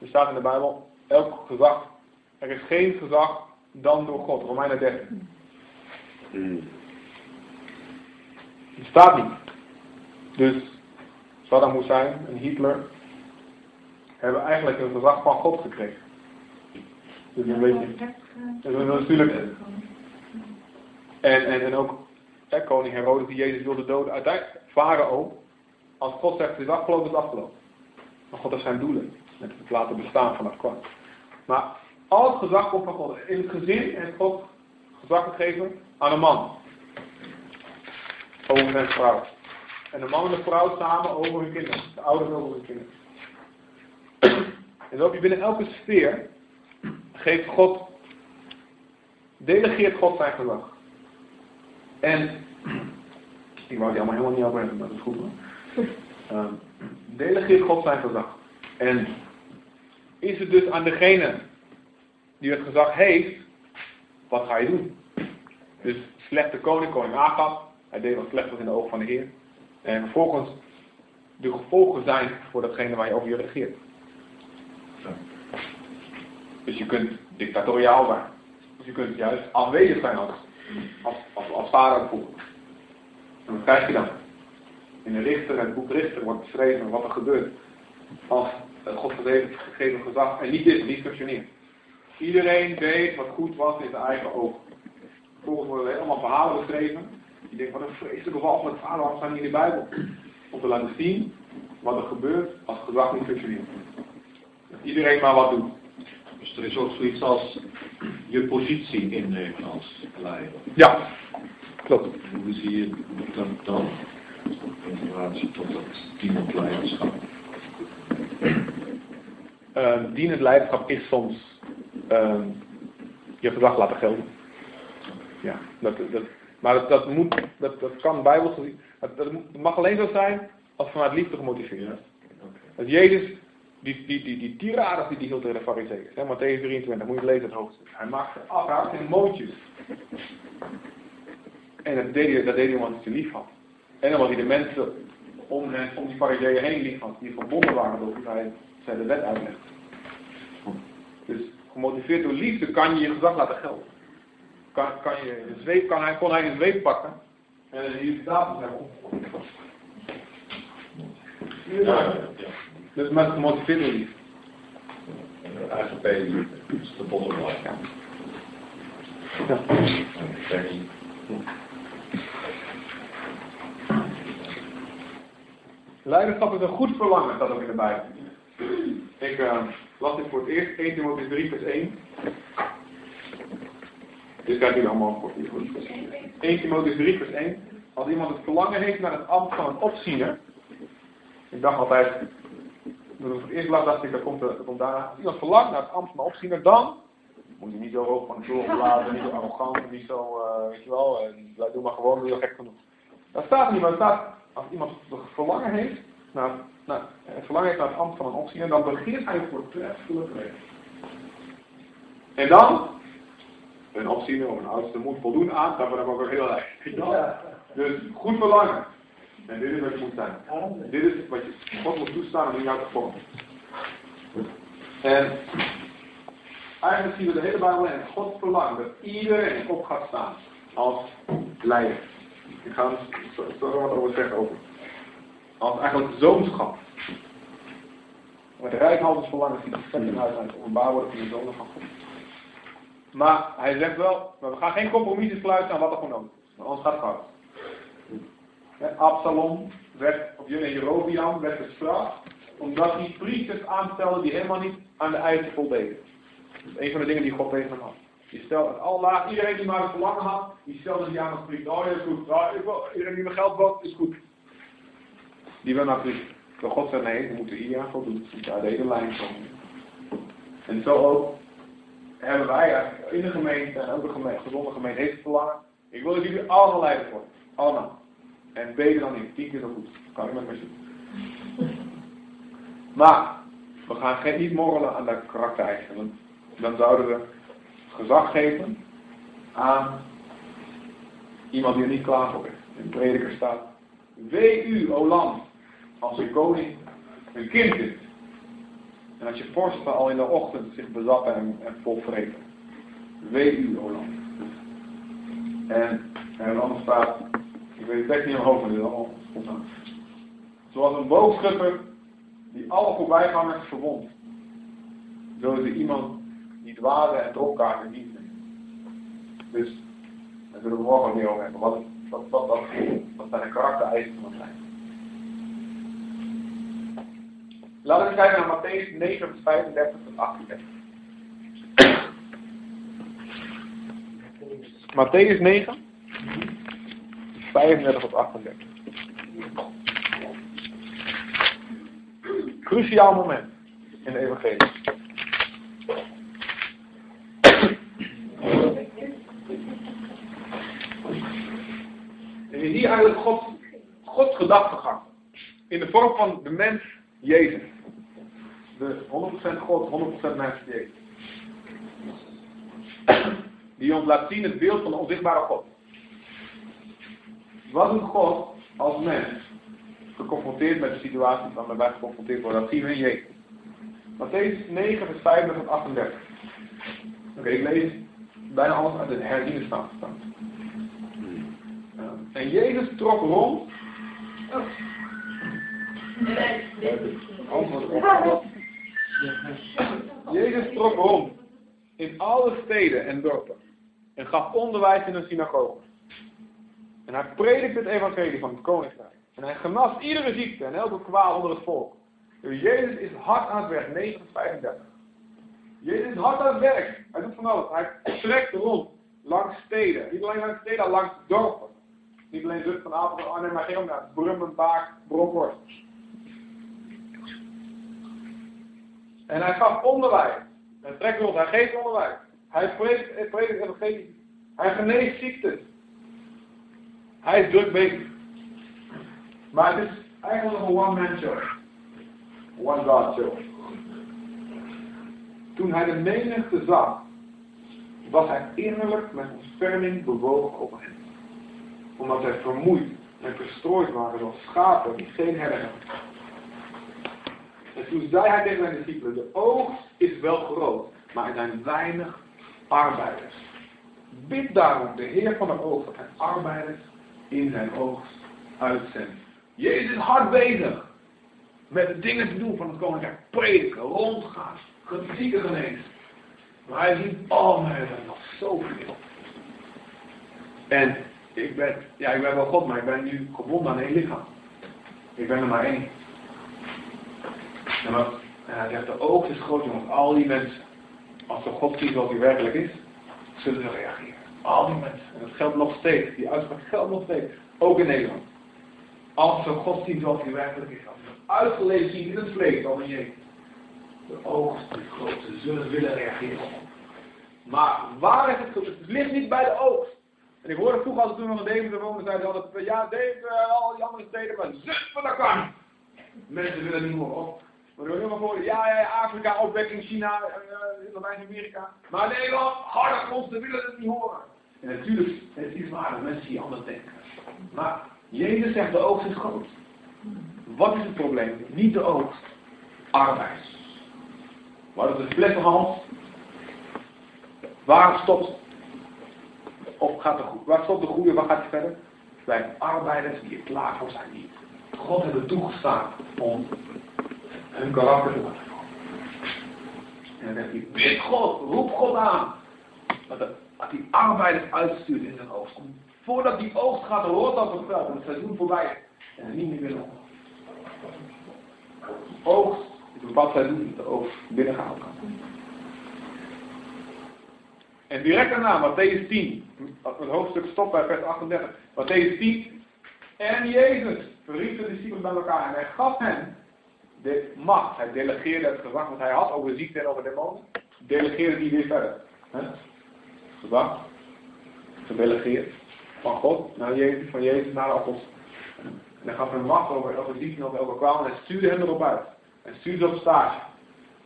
er staat in de Bijbel, elk gezag Er is geen gezag dan door God. Romeinen 13. Mm. Het staat niet. Dus Saddam Hussein en Hitler hebben eigenlijk een gezag van God gekregen. Dus een beetje. Dus dat is natuurlijk. En, en, en ook hè, koning Herodes die Jezus wilde doden. Uiteindelijk, Farao, als God zegt het is afgelopen, is het afgelopen. Maar God heeft zijn doelen. Met het laten bestaan van het kwaad. Maar al het gezag komt van God. In het gezin heeft God gezag gegeven aan een man. Over zijn vrouw. En de man en de vrouw samen over hun kinderen. De ouders over hun kinderen. En heb je binnen elke sfeer geeft God, delegeert God zijn gezag. En, ik wou die allemaal helemaal niet over hebben, maar dat is goed hoor. Uh, delegeert God zijn gezag. En is het dus aan degene die het gezag heeft, wat ga je doen? Dus slechte koning, koning Agab, hij deed wat slecht was in de ogen van de Heer. En vervolgens de gevolgen zijn voor datgene waar je over je regeert. Dus je kunt dictatoriaal zijn. Dus je kunt juist afwezig zijn als, als, als, als vader bijvoorbeeld. En wat krijg je dan? In de Richter, het boek Richter, wordt beschreven wat er gebeurt. Als God gegeven gezag en niet is, niet functioneert. Iedereen deed wat goed was in zijn eigen ogen. Vervolgens worden er helemaal verhalen beschreven. Je denkt, wat een vreselijke walgelijke verhalen staan hier in de Bijbel. Om te laten zien wat er gebeurt als gezag niet functioneert. Dat iedereen maar wat doet. Dus er is ook zoiets als je positie innemen als leider. Ja, klopt. Hoe zie je dat dan in relatie tot dat dienend leiderschap? Uh, dienend leiderschap is soms uh, je gezag laten gelden. Ja, dat, dat, maar dat, dat, moet, dat, dat kan bijbels. Dat, dat mag alleen zo zijn als vanuit liefde gemotiveerd is. Dat Jezus, die, die, die, die tirades die die hield tegen de fariseeën, Matthäus 23, moet je lezen het hoofdstuk. Hij maakte af, in mootjes. En dat deed, hij, dat deed hij omdat hij ze lief had. En omdat hij de mensen om, om die fariseeën heen lief had, die verbonden waren door hoe hij, zij de wet uitlegde. Dus gemotiveerd door liefde kan je je gezag laten gelden. Kan, kan, je de zweep, kan hij, kon hij een zweep pakken en hier de tafel hebben ja, ja. Dus met gemotiveerd door liefde. Eigen pijn is de bottom line. Ja. Leiderschap is een goed verlangen, dat ook in de Bijbel. Ik uh, las dit voor het eerst, 1 Timotheus 3 vers 1. Dit krijgt u allemaal voor 1 Timotheus 3 vers 1. Als iemand het verlangen heeft naar het ambt van een opziener. Ik dacht altijd, toen ik het eerst las, dacht ik, dat komt, dat komt daarna. Als iemand verlangt naar het ambt van een opziener, dan moet je niet zo hoog van de toren laten, niet zo arrogant, niet zo, uh, weet je wel, uh, doe maar gewoon, je gek genoeg. Dat staat niet, maar het staat, als iemand verlangen heeft naar, naar, verlangen heeft naar het ambt van een opziener, dan begint hij voor treffelijk recht. En dan, een opziener of een oudste moet voldoen aan, hebben we ook heel erg. [LAUGHS] Ja. Dus goed verlangen. En dit is wat je moet zijn. Dit is wat je God moet toestaan om in jou te vormen. En eigenlijk zien we de hele Bijbel en God verlangt dat iedereen op gaat staan als leider. Ik ga er zo wat over zeggen over. Als eigenlijk zoonschap. Met de rijkhouders verlangen die perfect uit het openbaar worden van de zonen van God. Maar hij zegt wel, maar we gaan geen compromissen sluiten aan wat er gewoon nodig is. Want anders gaat fout. Absalom werd, of Jerobiam werd gestraft, omdat hij priesters aanstelde die helemaal niet aan de eisen voldeden. Dat is een van de dingen die God tegen hem had. Je stelt het Allah, iedereen die maar het verlangen had, die stelde die aan als priester. Oh ja, is goed. Oh, ik iedereen die me geld wil, is goed. Die wil naar priester. Maar God zei nee, we moeten hier aan voldoen. Je uit deze lijn komen. En zo ook hebben wij in de gemeente, en ook de gemeente, gezonde gemeente, heeft verlangen. Ik wil dat jullie allemaal leiders worden. Allemaal. En beter dan ik. Tien keer zo goed. Kan ik met me zien. Maar, we gaan geen, niet morrelen aan de karaktereisen. Want dan zouden we gezag geven aan iemand die er niet klaar voor is. In prediker staat, wee u, o land, als een koning een kind is. En als je vorsten al in de ochtend zich bezatten en, en volvreten. Wee u, o. En, en anders staat, ik weet het echt niet hoofd, maar dit allemaal spontaan. Zoals een boogschutter die alle voorbijgangers verwondt. Zo is er iemand die dwalen en dropkaarten niet neemt. Dus, daar zullen we morgen meer over hebben. Wat, wat, wat, wat, wat zijn de karaktereisen van zijn. Laten we kijken naar Matthäus 9, vers 35 tot 38. Matthäus 9, 35 tot 38. Cruciaal moment in de evangelie. En ziet eigenlijk God, Gods gedachtegang. In de vorm van de mens Jezus. De 100% God, 100% mens Jezus. Die ons laat zien het beeld van de onzichtbare God. Wat doet God als mens geconfronteerd met de situatie waarmee wij geconfronteerd worden? Dat zien we in Jezus. Matthäus 9, vers 35 en 38. Oké, ik lees bijna alles uit de herziene staatsstand. En Jezus trok rond. Jezus trok rond in alle steden en dorpen en gaf onderwijs in de synagogen. En hij predikte het evangelie van het koninkrijk. En hij genas iedere ziekte en elke kwaal onder het volk. Dus Jezus is hard aan het werk, 935. Jezus is hard aan het werk. Hij doet van alles. Hij trekt rond langs steden. Niet alleen langs steden, langs dorpen. Niet alleen Zut van Apel, Arnhem, maar naar Brummen, Baak, Bronkhorst. En hij gaf onderwijs. Hij trekt rond, hij geeft onderwijs. Hij hij predikt evangelie. Hij geneest ziektes. Hij is druk bezig. Maar het is eigenlijk een one-man show. One God show. Toen hij de menigte zag, was hij innerlijk met ontferming bewogen over hen. Omdat zij vermoeid en verstrooid waren zoals schapen die geen herder hebben. En toen zei hij tegen zijn discipelen, de oogst is wel groot, maar er zijn weinig arbeiders. Bid daarom de Heer van de oogst en arbeiders in zijn oogst uitzendt. Jezus is hard bezig met de dingen te doen van het koninkrijk. Prediken, rondgaan, zieken genezen. Maar hij ziet, oh maar er zijn nog zoveel. En ik ben, ja ik ben wel God, maar ik ben nu gebonden aan één lichaam. Ik ben er maar één. En, wat, hij zegt, de oogst is groot jongens, al die mensen. Als ze God zien zoals hij werkelijk is, zullen ze reageren. Al die mensen. En dat geldt nog steeds. Die uitspraak geldt nog steeds. Ook in Nederland. Als ze God zien zoals hij werkelijk is. Als ze uitgeleefd zien in het vlees, dan in. De oogst is groot. Ze zullen willen reageren. Maar waar is het? Het ligt niet bij de oogst. En ik hoorde vroeger altijd toen we in Deventer woonden, zeiden ze altijd, ja Deventer, al die andere steden, maar van dat kan. Mensen willen niet meer op. Maar we maar voor, ja, ja, Afrika, opwekking, China, uh, Latijns-Amerika. Maar Nederland, harde ze willen het niet horen. En natuurlijk, het is waar mensen die anders denken. Maar Jezus zegt, de oogst is groot. Wat is het probleem? Niet de oogst, arbeid. Wat is de flessenhals? Waar stopt, of gaat de, waar stopt de goede, waar gaat hij verder? Bij arbeiders die er klaar voor zijn niet. God er toegestaan om hun karakter te laten En dan zegt hij, bid God, roep God aan. Dat, hij arbeiders uitstuurt in zijn oogst. Voordat die oogst gaat, hoort dat het veld. Het seizoen voorbij En niet meer willen. Oogst is een bepaald seizoen dat de oogst binnengehaald kan. En direct daarna, Matthäus 10. Het hoofdstuk stopt bij vers 38. Matthäus 10. En Jezus verriep de discipelen bij elkaar en hij gaf hen de macht. Hij delegeerde het gezag wat hij had over ziekte en over demonen. Delegeerde die weer verder. He? Gezag. Gedelegeerd. Van God naar Jezus, van Jezus naar de apostelen. En hij gaf hem macht over, over ziekte en over kwamen en hij stuurde hen erop uit. En stuurde op stage.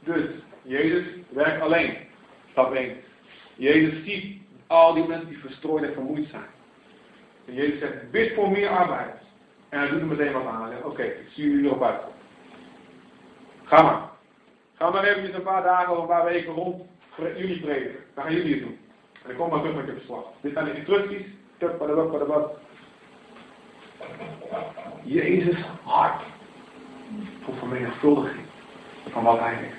Dus, Jezus werkt alleen. Stap 1. Jezus ziet al die mensen die verstrooid en vermoeid zijn. En Jezus zegt, bid voor meer arbeiders. En hij doet er meteen wat aan. Hij zegt, oké, ik stuur jullie erop uit. Ga maar. Ga maar even een paar dagen of een paar weken rond jullie prediken. Dan gaan jullie het doen. En dan kom maar terug met je verslag. Dit zijn de instructies. Jezus hart voor vermenigvuldiging van wat hij heeft.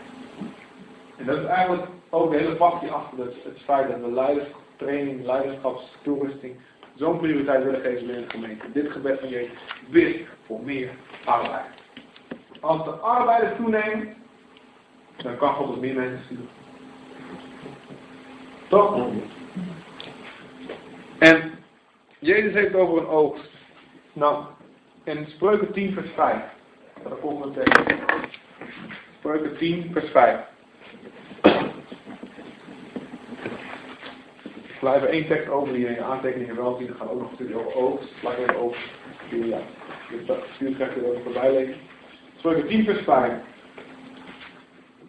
En dat is eigenlijk ook de hele passie achter het, het feit dat we leiderschap, training, leiderschapstoerusting zo'n prioriteit willen geven binnen de gemeente. Dit gebed van Jezus bid voor meer arbeid. Als de arbeiders toeneemt, dan kan God ook meer mensen sturen. Toch? En Jezus heeft over een oogst. Nou, in Spreuken 10 vers 5. Dat. Spreuken 10 vers 5. Ik sla even één tekst over die je aantekeningen wel zien. Dan gaan we ook nog een stukje over oogst. Laat ik. Ja, je stuurt krijgt er ook voorbij lezen. Spreuken 10 vers 5.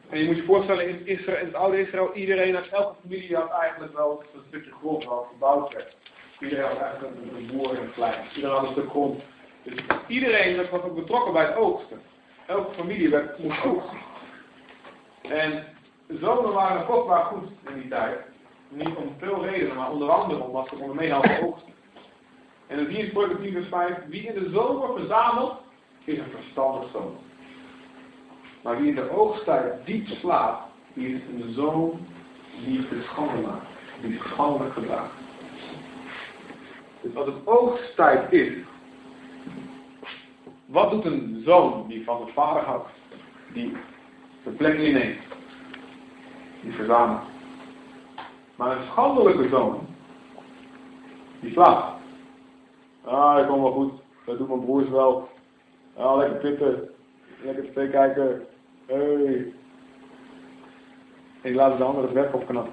En je moet je voorstellen, in, Israël, in het oude Israël, iedereen uit elke familie had eigenlijk wel een stukje grond wat gebouwd werd. Iedereen had eigenlijk een, boer en een klein. Iedereen had een stuk grond. Dus iedereen was ook betrokken bij het oogsten. Elke familie werd, moest oogsten. En zonen waren kostbaar goed in die tijd. Niet om veel redenen, maar onder andere omdat ze konden meehelpen oogsten. En dan zie je in Spreuken 10 vers 5, wie in de zomer verzamelt, is een verstandig zoon. Maar wie in de oogsttijd diep slaapt, die is een zoon die schande maakt. Die schandelijk gedraagt. Dus als het oogsttijd is, wat doet een zoon die van de vader houdt? Die de plek inneemt. Die verzamelt. Maar een schandelijke zoon, die slaapt. Ah, ik kom wel goed. Dat doen mijn broers wel. Ah, lekker pitten. Lekker tv kijken. Hey. En laten de anderen het werk opknappen.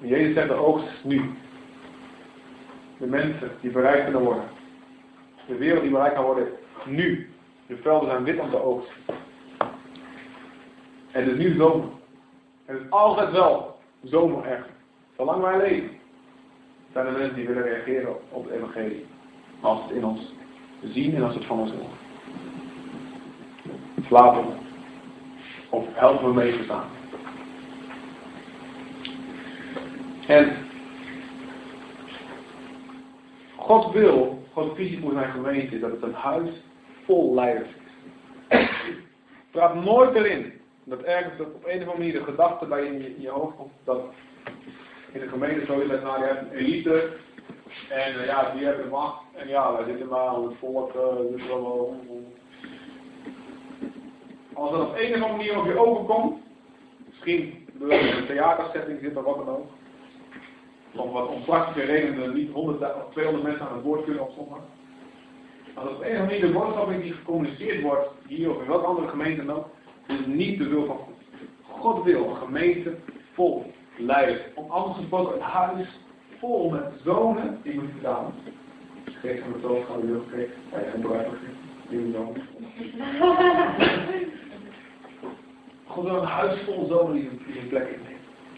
Jezus zegt de oogst nu. De mensen die bereikt kunnen worden. De wereld die bereikt kan worden nu. De velden zijn wit om de oogst. En het is nu zomer. Het is altijd wel zomer echt. Zolang wij leven. Zijn er mensen die willen reageren op het evangelie. Als het in ons zien en als het van ons horen. Slapen. Of helpen we mee te staan. En God wil, Gods visie voor zijn gemeente is dat het een huis vol leiders is. Praat nooit erin dat ergens op een of andere manier de gedachte bij je in je, hoofd komt dat in de gemeente zo is nou, je hebt een elite en uh, ja, die hebben de macht en ja, wij zitten maar aan het volk, uh, dus wel, als dat op een of andere manier op je overkomt, misschien door een theatersetting zit of wat dan ook, om wat om praktische redenen niet 100 of 200 mensen aan het woord kunnen opzommen. Als op een of andere manier de boodschap die gecommuniceerd wordt, hier of in welke andere gemeente dan ook, is niet de wil van God. God wil een gemeente vol leiden. Om anders gesproken een huis vol met zonen die moeten staan. Geef van de toon gaan de lucht geven. Hij gebruikt die zonen. God wil een huis vol zonen die een plek innemen.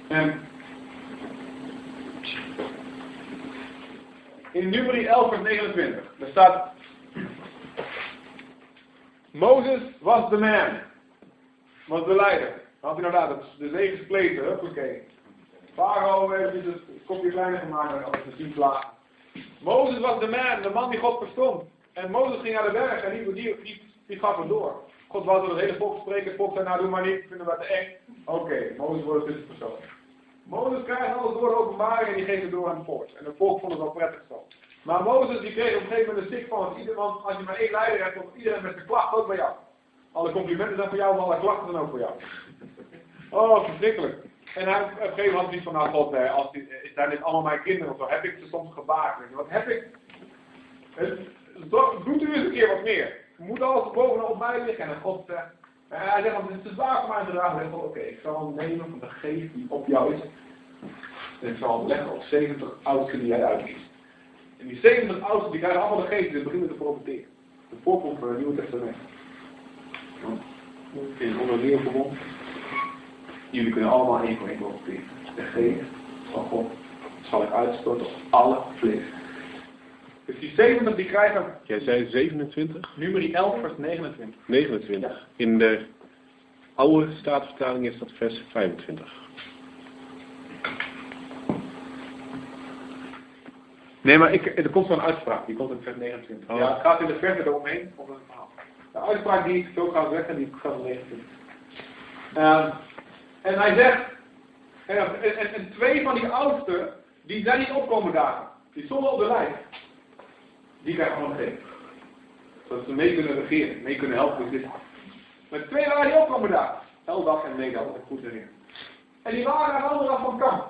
En in nummer 11 vers 29, daar staat Mozes was de man, was de leider. Had hij inderdaad de zee gespleten, huppakee. Farao heeft het kopje kleiner gemaakt als de tien plagen. Mozes was de man, de man die God verstond. En Mozes ging naar de berg en die, die, die, die gaf hem door. God wou door het hele volk spreken. Het volk zei, nou doe maar niet, vinden we te eng. Oké, okay, Mozes wordt een tussenpersoon. Mozes krijgt alles door de openbaring en die geeft het door aan het volk. En het volk vond het wel prettig zo. Maar Mozes die kreeg op een gegeven moment een stik van, want iedereen, als je maar één leider hebt, komt iedereen met zijn klacht ook bij jou. Alle complimenten zijn voor jou, maar alle klachten zijn ook voor jou. [LAUGHS] Oh, verschrikkelijk. En hij, gegeven moment had hij van, nou God, als die, zijn dit allemaal mijn kinderen of zo, heb ik ze soms gebaard. Wat heb ik? Doet u eens een keer wat meer. Moet alles bovenop mij liggen. En God zegt, en hij zegt, het is te zwaar voor mij te dragen. En God, oké, ik zal nemen van de geest die op jou is. En ik zal leggen op 70 oudsten die jij uitkiest. En die 70 oudsten die krijgen allemaal de geest en beginnen te profiteren. De voorproef van het Nieuwe Testament. In onder nieuw verbond. Jullie kunnen allemaal één voor één profiteren. De geest van God zal ik uitstorten op alle vlees. Dus die 70 die krijgen... Jij zei 27? Nummer 11 vers 29. 29. In de oude staatvertaling is dat vers 25. Nee, maar ik, er komt zo'n uitspraak, die komt in vers 29. Oh. Ja, het gaat in de verse eromheen, of een verhaal. De uitspraak die ik zo ga zeggen, die gaat in 29. Ehm, en hij zegt, en, en, en twee van die oudsten, die zijn niet opkomen dagen. Die stonden op de lijst. Die krijgen gewoon gegeven. Zodat ze mee kunnen regeren, mee kunnen helpen dit. Maar twee waren die opkomen dagen. Eldag en Medag, dat ik goed herinner. En die waren aan de andere kant van kamp.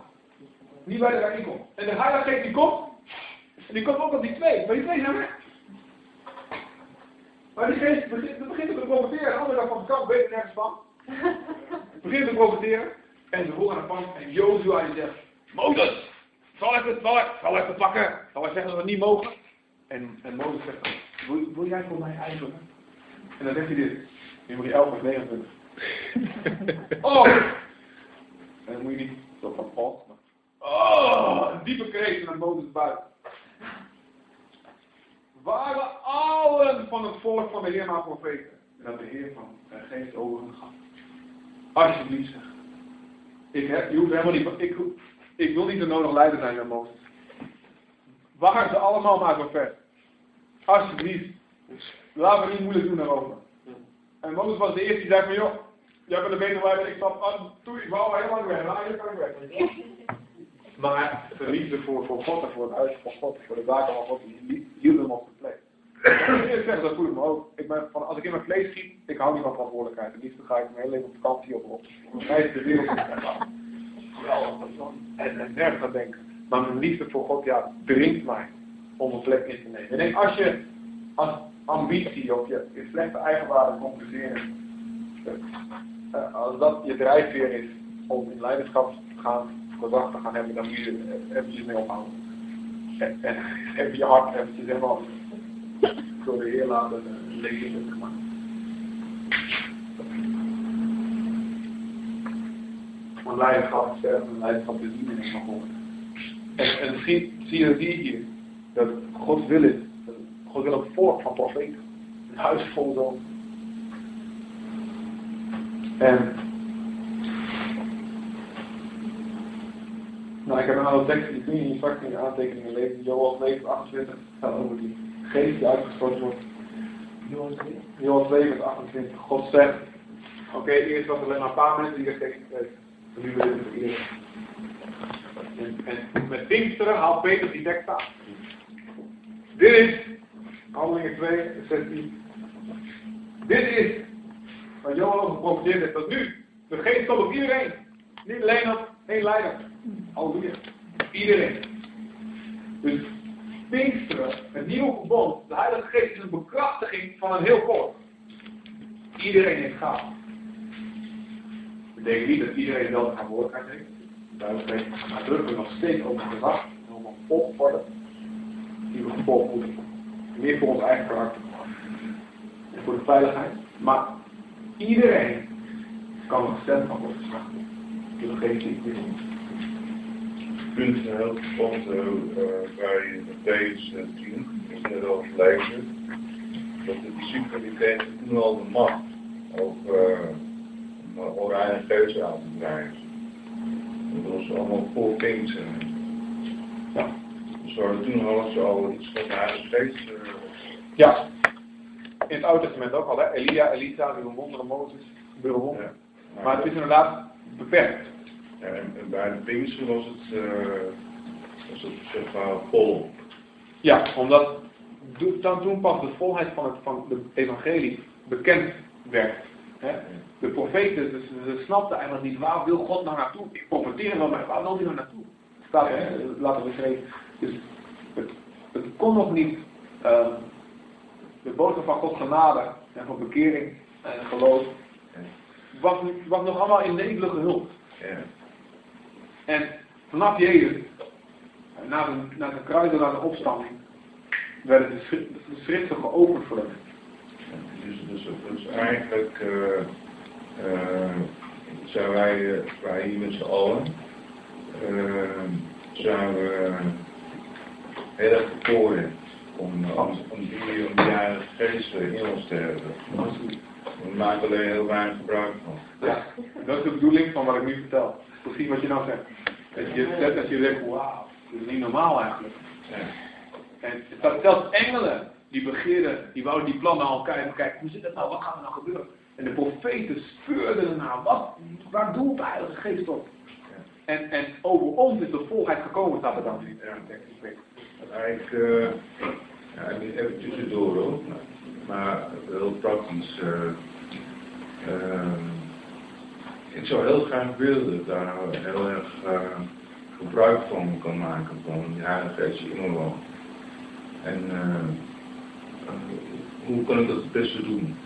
Niet bij de bijeenkomst. En de heilige die komt. En die komt ook op die twee. Maar die twee zijn weg. Maar die geest begint, begint te profiteren. De andere kant van kamp weet er nergens van. Begint te profiteren. En ze voelen aan de pan. En Jozua die zegt. Mozes! Zal ik het, zal ik, zal ik het pakken? Zal ik zeggen dat we het niet mogen? En, en Mozes zegt. Wil, wil jij voor mij ijveren? En dan zegt hij dit. Nummer 11 vers 29. Oh! En dan moet je niet zo van valt. Oh, een diepe kreet naar Mozes buiten. Waren allen van het volk van de Heer maar profeten. En dat de Heer van zijn geest over gaf. Alsjeblieft. Ik, heb, je hoeft helemaal niet, ik, ik wil niet de nodig leider zijn met Mozes. Waren ze allemaal maar profeten. Alsjeblieft. Laten we niet moeilijk doen daarover. En Mozes was de eerste die zei van joh, jij bent de betere leider, ik stap aan, toe, ik wou heel lang weg, nou hier kan ik weg. Maar de liefde voor, voor God en voor het huis van God, voor de zaken van God, die hield hem op de plek. Ik zeggen, dat voel ik me ook. Ik ben van, als ik in mijn vlees schiet, ik hou niet van verantwoordelijkheid. Het liefst ga ik mijn hele leven op vakantie op. Voor mij de wereld En, en nergens aan denken. Maar mijn liefde voor God, ja, dringt mij om een plek in te nemen. Ik denk, als je als ambitie of je, je slechte eigenwaarde compenseren, eh, als dat je drijfveer is om in leiderschap te gaan, gezag te gaan hebben, dan moet je er eventjes mee ophouden. En, en even je hart eventjes helemaal door de laten eh, leven. zeg maar. Want leiderschap is sterven en leiderschap is niet meer van God. En, en zie, zie je hier, dat God wil het. God wil een volk van profeten. Een huis vol. En nou, ik heb een aantal teksten die kun je in je straks in je aantekeningen lezen. Joel 7, 28 gaat over die geest die uitgestort wordt. Joel 7, 28. God zegt, oké, eerst was er alleen maar een paar mensen die er tegen kregen. En nu wil ik het iedereen. En, en met Pinksteren haalt Peter die tekst. Dit is, handelingen 2, 16. Dit is wat Johan over geprofiteerd heeft, dat nu de geest komt op iedereen. Niet alleen op één leider. Halleluja. Iedereen. Dus Pinksteren, het nieuwe verbond, de Heilige Geest is een bekrachtiging van een heel volk. Iedereen heeft gaaf. Dat betekent niet dat iedereen dezelfde verantwoordelijkheid heeft. Daarom spreekt nadrukkelijk nog steeds over gezag en over volgorde die we gevolgd moeten worden. Meer voor ons eigen karakter en voor de veiligheid. Maar iedereen kan een stem van verstaan. Door de geest ons. Een heel uh, bij Matthäus 10, is net al gelezen, dat de discipelen die kregen toen al de macht over uh, oranje geus aan te drijven. En dat was allemaal voor Pinksteren. Ja. Dus we hadden toen hadden ze al iets van de Heilige Geest. Uh, Ja. In het Oude Testament ook al, hè? Elia, Elisa, die wonderen, Mozes, gebeuren ja. Maar het is inderdaad beperkt. Ja, en, en bij de Pinksteren was het, uh, was het zeg maar vol. Ja, omdat dan toen pas de volheid van het van de evangelie bekend werd. Hè? De profeten, dus, ze snapten eigenlijk niet waar wil God nou naartoe. Ik profeteer wel, maar waar wil hij nou naartoe? Staat hè, laten we schrijven. Dus het, het kon nog niet ehm, de boodschap van Gods genade en van bekering en geloof was, was nog allemaal in nevelige hulp. Ja. En vanaf Jezus, na de, na de kruiden, na de opstanding, werden de, schri- de schriften geopend voor hem. Dus, dus, dus eigenlijk uh, uh, zijn wij, uh, wij hier met z'n allen, zijn we heel erg bevoorrecht om, om, om die, om die Heilige Geest in ons te hebben. We maken alleen heel weinig gebruik van. Ja, dat is de bedoeling van wat ik nu vertel. Precies wat je nou zegt. Dat je zegt dat je denkt, wauw, dat is niet normaal eigenlijk. Ja. En staat zelfs engelen die begeerden, die wouden die plannen al kijken, kijken, hoe zit dat nou, wat gaat er nou gebeuren? En de profeten speurden ernaar, wat, waar doelt de Heilige Geest op? En, en over ons is de volheid gekomen, staat er dan. Ik weet het. Eigenlijk, eh, ja, niet even tussendoor hoor, maar heel praktisch. eh, ehm, ik zou heel graag willen dat daar heel erg eh, gebruik van kan maken, van die Heilige Geest die in me woont. En eh, eh, hoe kan ik dat het beste doen?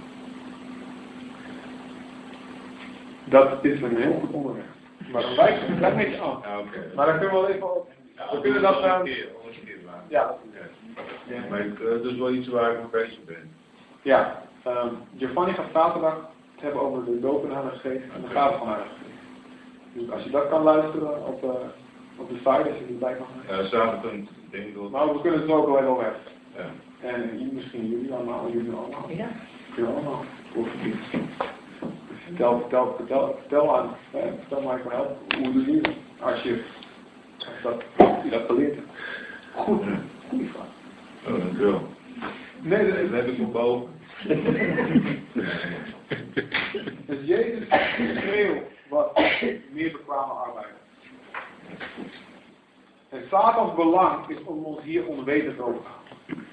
Dat is een heel goed onderwerp. Maar dan wijkt het een beetje af. Ja, oké. Maar dan kunnen we wel even op. Ja, we kunnen dat een gaan. Ja, Ja. Maar ik, eh, dat is wel iets waar ik mee bezig ben. ja. ehm Giovanni gaat zaterdag het hebben over de doop Heilige Geest en de gave van Geest. Dus als je dat kan luisteren op, eh, op de site, als je erbij kan gaan. Ja, zaterdag denk ik. Maar we kunnen het ook wel even hebben. Ja. En misschien jullie allemaal, jullie allemaal. Ja. Jullie allemaal. Vertel, vertel, vertel, vertel aan, hè, vertel mij van help, hoe doe je het? Als je, als dat, je dat geleerd hebt. Goed, goede vraag. Oh, dankjewel. Nee, dat Dat heb ik nog boven. Dus Jezus schreeuwt wat meer bekwame arbeiders. En Satans belang is om ons hier onwetend over te houden.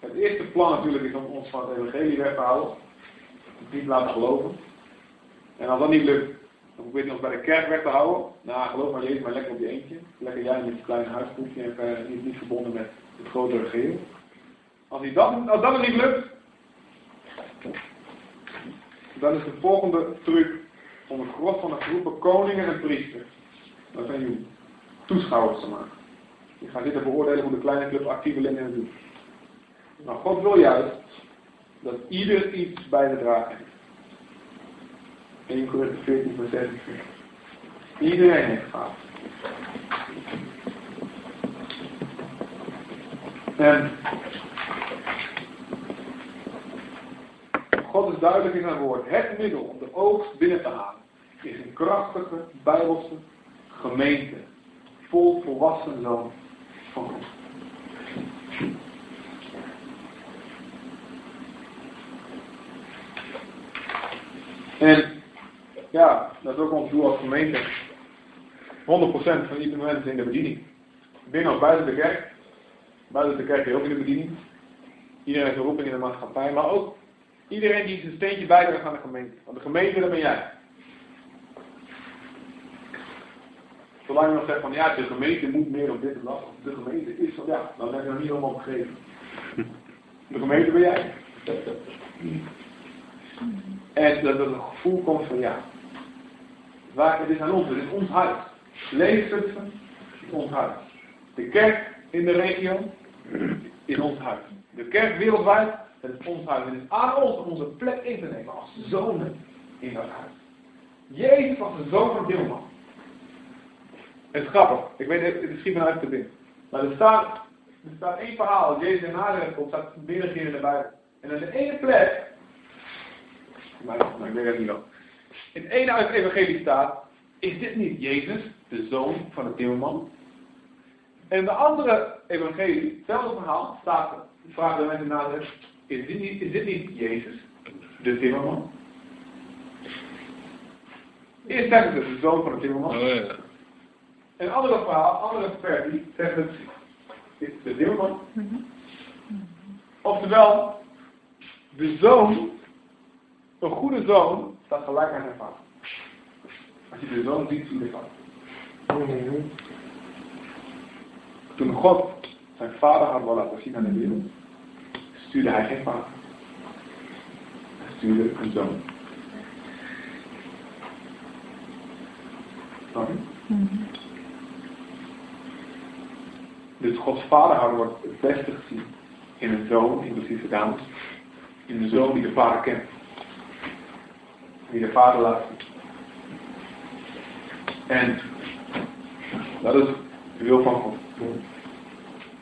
Het eerste plan natuurlijk is om ons van het evangelie weg te houden. Niet laten geloven. En als dat niet lukt, dan probeert hij ons bij de kerk weg te houden. Nou, geloof maar Jezus, maar lekker op je eentje. Lekker jij met je kleine huisboekje en niet, verbonden met het grotere geheel. Als, dat, als dat niet lukt, dan is de volgende truc om het gros van de groepen koningen en priesters, dat zijn jullie, toeschouwers te maken. Die gaan zitten beoordelen hoe de kleine club actieve leden het doet. Nou, God wil juist dat ieder iets bij te dragen heeft. 1 Korinther 14 vers 46. Iedereen heeft gaaf. En God duidelijk in zijn woord. Het middel om de oogst binnen te halen is een krachtige, bijbelse gemeente. Vol volwassen zoon van God. En ja, dat is ook ons doel als gemeente. 100% van iedere mensen in de bediening. Binnen of buiten de kerk. Buiten de kerk is ook in de bediening. Iedereen heeft een roeping in de maatschappij, maar ook Iedereen die zijn steentje bijdraagt aan de gemeente. Want de gemeente, ben jij. Zolang je nog zegt van ja, de gemeente moet meer op dit en dat. De gemeente is zo, ja, dan heb je nog niet helemaal begrepen. De gemeente ben jij. En dat er een gevoel komt van ja. Waar, het is aan ons, het is ons huis. Leefzutphen is ons huis. De kerk in de regio is ons huis. De kerk wereldwijd huis. Het is aan ons om onze plek in te nemen als zonen in dat huis. Jezus was de zoon van Dilman. Het is grappig. Ik weet het, het is misschien vanuit te binnen. Maar er staat, er staat één verhaal. Jezus in Nazareth komt, staat meerdere keren in. En aan de ene plek, maar, maar ik weet het niet. In het ene uit het evangelie staat, is dit niet Jezus, de zoon van de timmerman? En de andere evangelie, hetzelfde verhaal, staat, vragen de mensen Nazareth, is dit niet, is dit niet Jezus, de timmerman? Eerst zeggen ze de zoon van de timmerman. Oh ja. Een andere verhaal, andere versie, zegt het is de timmerman. Oftewel, de zoon, een goede zoon, staat gelijk aan zijn vader. Als je de zoon ziet, zie je de vader. Toen God zijn vader had willen laten zien aan de wereld, stuurde hij geen vader. Hij stuurde een zoon. Snap je? Dus Gods vaderhouden wordt het beste gezien in een zoon, inclusief de dames, in een zoon die de vader kent. Die de vader laat zien. En dat is de wil van God.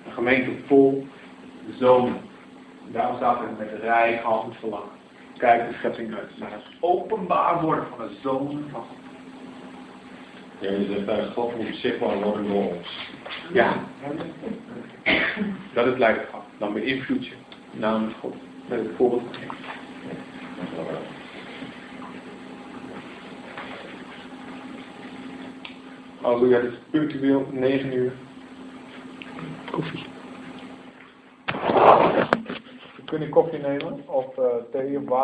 Een gemeente vol zonen. Daarom staat er met rijk hand verlangen. Kijk de schepping uit. Maar het openbaar worden van de zoon van God. Ja, je zegt daar God moet zichtbaar worden door ons. Ja. Dat is leiderschap. Dan beïnvloed je namens God. Met het voorbeeld van Jezus. Halleluja, het is punctueel 9 uur. Koffie. Kunnen koffie nemen of uh, thee of water.